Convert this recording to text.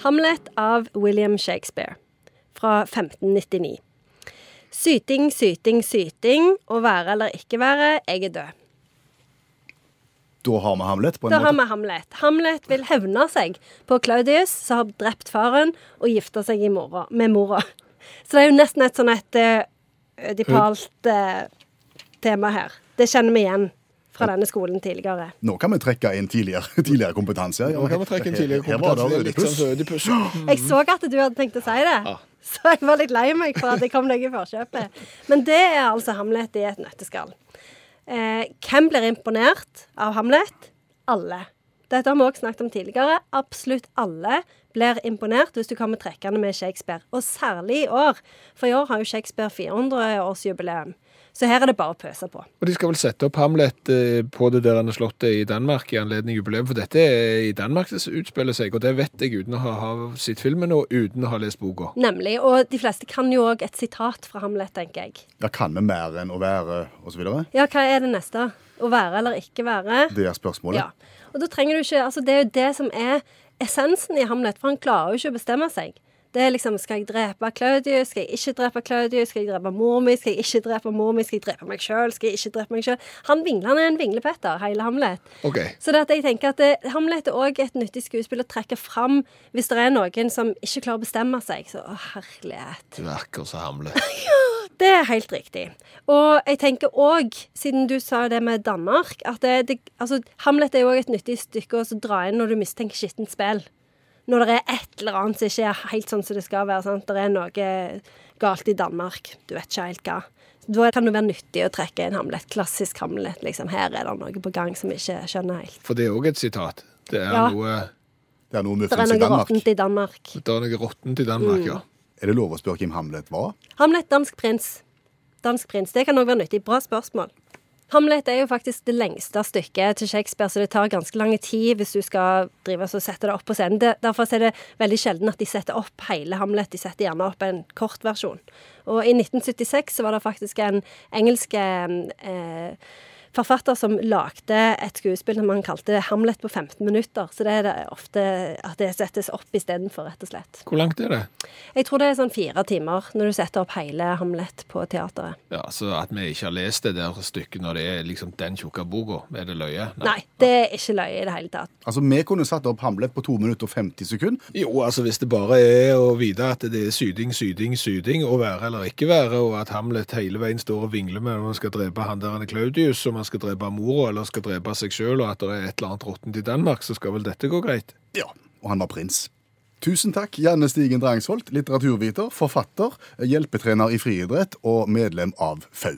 Hamlet av William Shakespeare fra 1599. Syting, syting, syting. Å være eller ikke være, jeg er død. Da har vi Hamlet, på en Da har vi Hamlet. Hamlet vil hevne seg på Claudius, som har drept faren, og gifta seg i mora, med mora. Så det er jo nesten et sånn et uh, ødipalt eh, tema her. Det kjenner vi igjen fra denne skolen tidligere. Nå kan vi trekke inn tidligere, tidligere kompetanse. Nå kan vi trekke inn tidligere kompetanse. Det litt sånn Ødipus. Jeg så at du hadde tenkt å si det, så jeg var litt lei meg for at jeg kom deg i forkjøpet. Men det er altså Hamlet i et nøtteskall. Eh, hvem blir imponert av Hamlet? Alle. Dette har vi også snakket om tidligere. Absolutt alle blir imponert hvis du kommer trekkende med Shakespeare. Og særlig i år, for i år har jo Shakespeare 400-årsjubileum. Så her er det bare å pøse på. Og de skal vel sette opp Hamlet eh, på det der slottet i Danmark i anledning jubileum, for dette er i Danmark det utspiller seg, og det vet jeg uten å ha, ha sett filmen og uten å ha lest boka. Nemlig. Og de fleste kan jo òg et sitat fra Hamlet, tenker jeg. Ja, kan vi mer enn å være, osv.? Ja, hva er det neste? Å være eller ikke være? Det er spørsmålet. Ja. Og da trenger du ikke Altså, det er jo det som er essensen i Hamlet, for han klarer jo ikke å bestemme seg. Det er liksom Skal jeg drepe Claudius? Skal jeg ikke drepe Claudius? Skal jeg drepe mor mi? Skal jeg ikke drepe mor mi? Skal jeg drepe meg sjøl? Skal jeg ikke drepe meg sjøl? Han vingler, han er en vinglepetter, hele Hamlet. Okay. Så det at jeg tenker at det, Hamlet er òg et nyttig skuespill å trekke fram hvis det er noen som ikke klarer å bestemme seg. Så å, herlighet. Du virker så Hamlet. Det er helt riktig. Og jeg tenker òg, siden du sa det med Danmark, at det, det, altså, Hamlet er jo òg et nyttig stykke å dra inn når du mistenker skittent spill. Når det er et eller annet som ikke er helt sånn som det skal være. sant? Det er noe galt i Danmark. Du vet ikke helt hva. Da kan det være nyttig å trekke inn Hamlet. Klassisk Hamlet. liksom. Her er det noe på gang som vi ikke skjønner helt. For det er òg et sitat. Det er Ja. noe Det er noe Det er muffens noe råttent i Danmark. Det er noe råttent i Danmark, ja. Er det lov å spørre hvem Hamlet var? Hamlet, dansk prins. Dansk prins. Det kan òg være nyttig. Bra spørsmål. Hamlet er jo faktisk det lengste stykket til Shakespeare, så det tar ganske lang tid hvis du skal drive og sette det opp på scenen. Derfor er det veldig sjelden at de setter opp hele Hamlet. De setter gjerne opp en kort versjon. Og i 1976 så var det faktisk en engelsk eh, forfatter som lagde et skuespill som han kalte Hamlet på 15 minutter. Så det er det ofte at det settes opp istedenfor, rett og slett. Hvor langt er det? Jeg tror det er sånn fire timer når du setter opp hele Hamlet på teateret. Ja, Så at vi ikke har lest det der stykket når det er liksom den tjukke boka, er det løye? Nei, det er ikke løye i det hele tatt. Altså, Vi kunne satt opp Hamlet på 2 minutter og 50 sekunder. Jo, altså hvis det bare er å vite at det er syding, syding, syding, å være eller ikke være, og at Hamlet hele veien står og vingler med når han skal drepe han der han er Claudius, om han skal drepe mora eller skal drepe seg sjøl, og at det er et eller annet råttent i Danmark, så skal vel dette gå greit? Ja, og han var prins. Tusen takk, Janne Stigen Drangsholt, litteraturviter, forfatter, hjelpetrener i friidrett og medlem av FAU.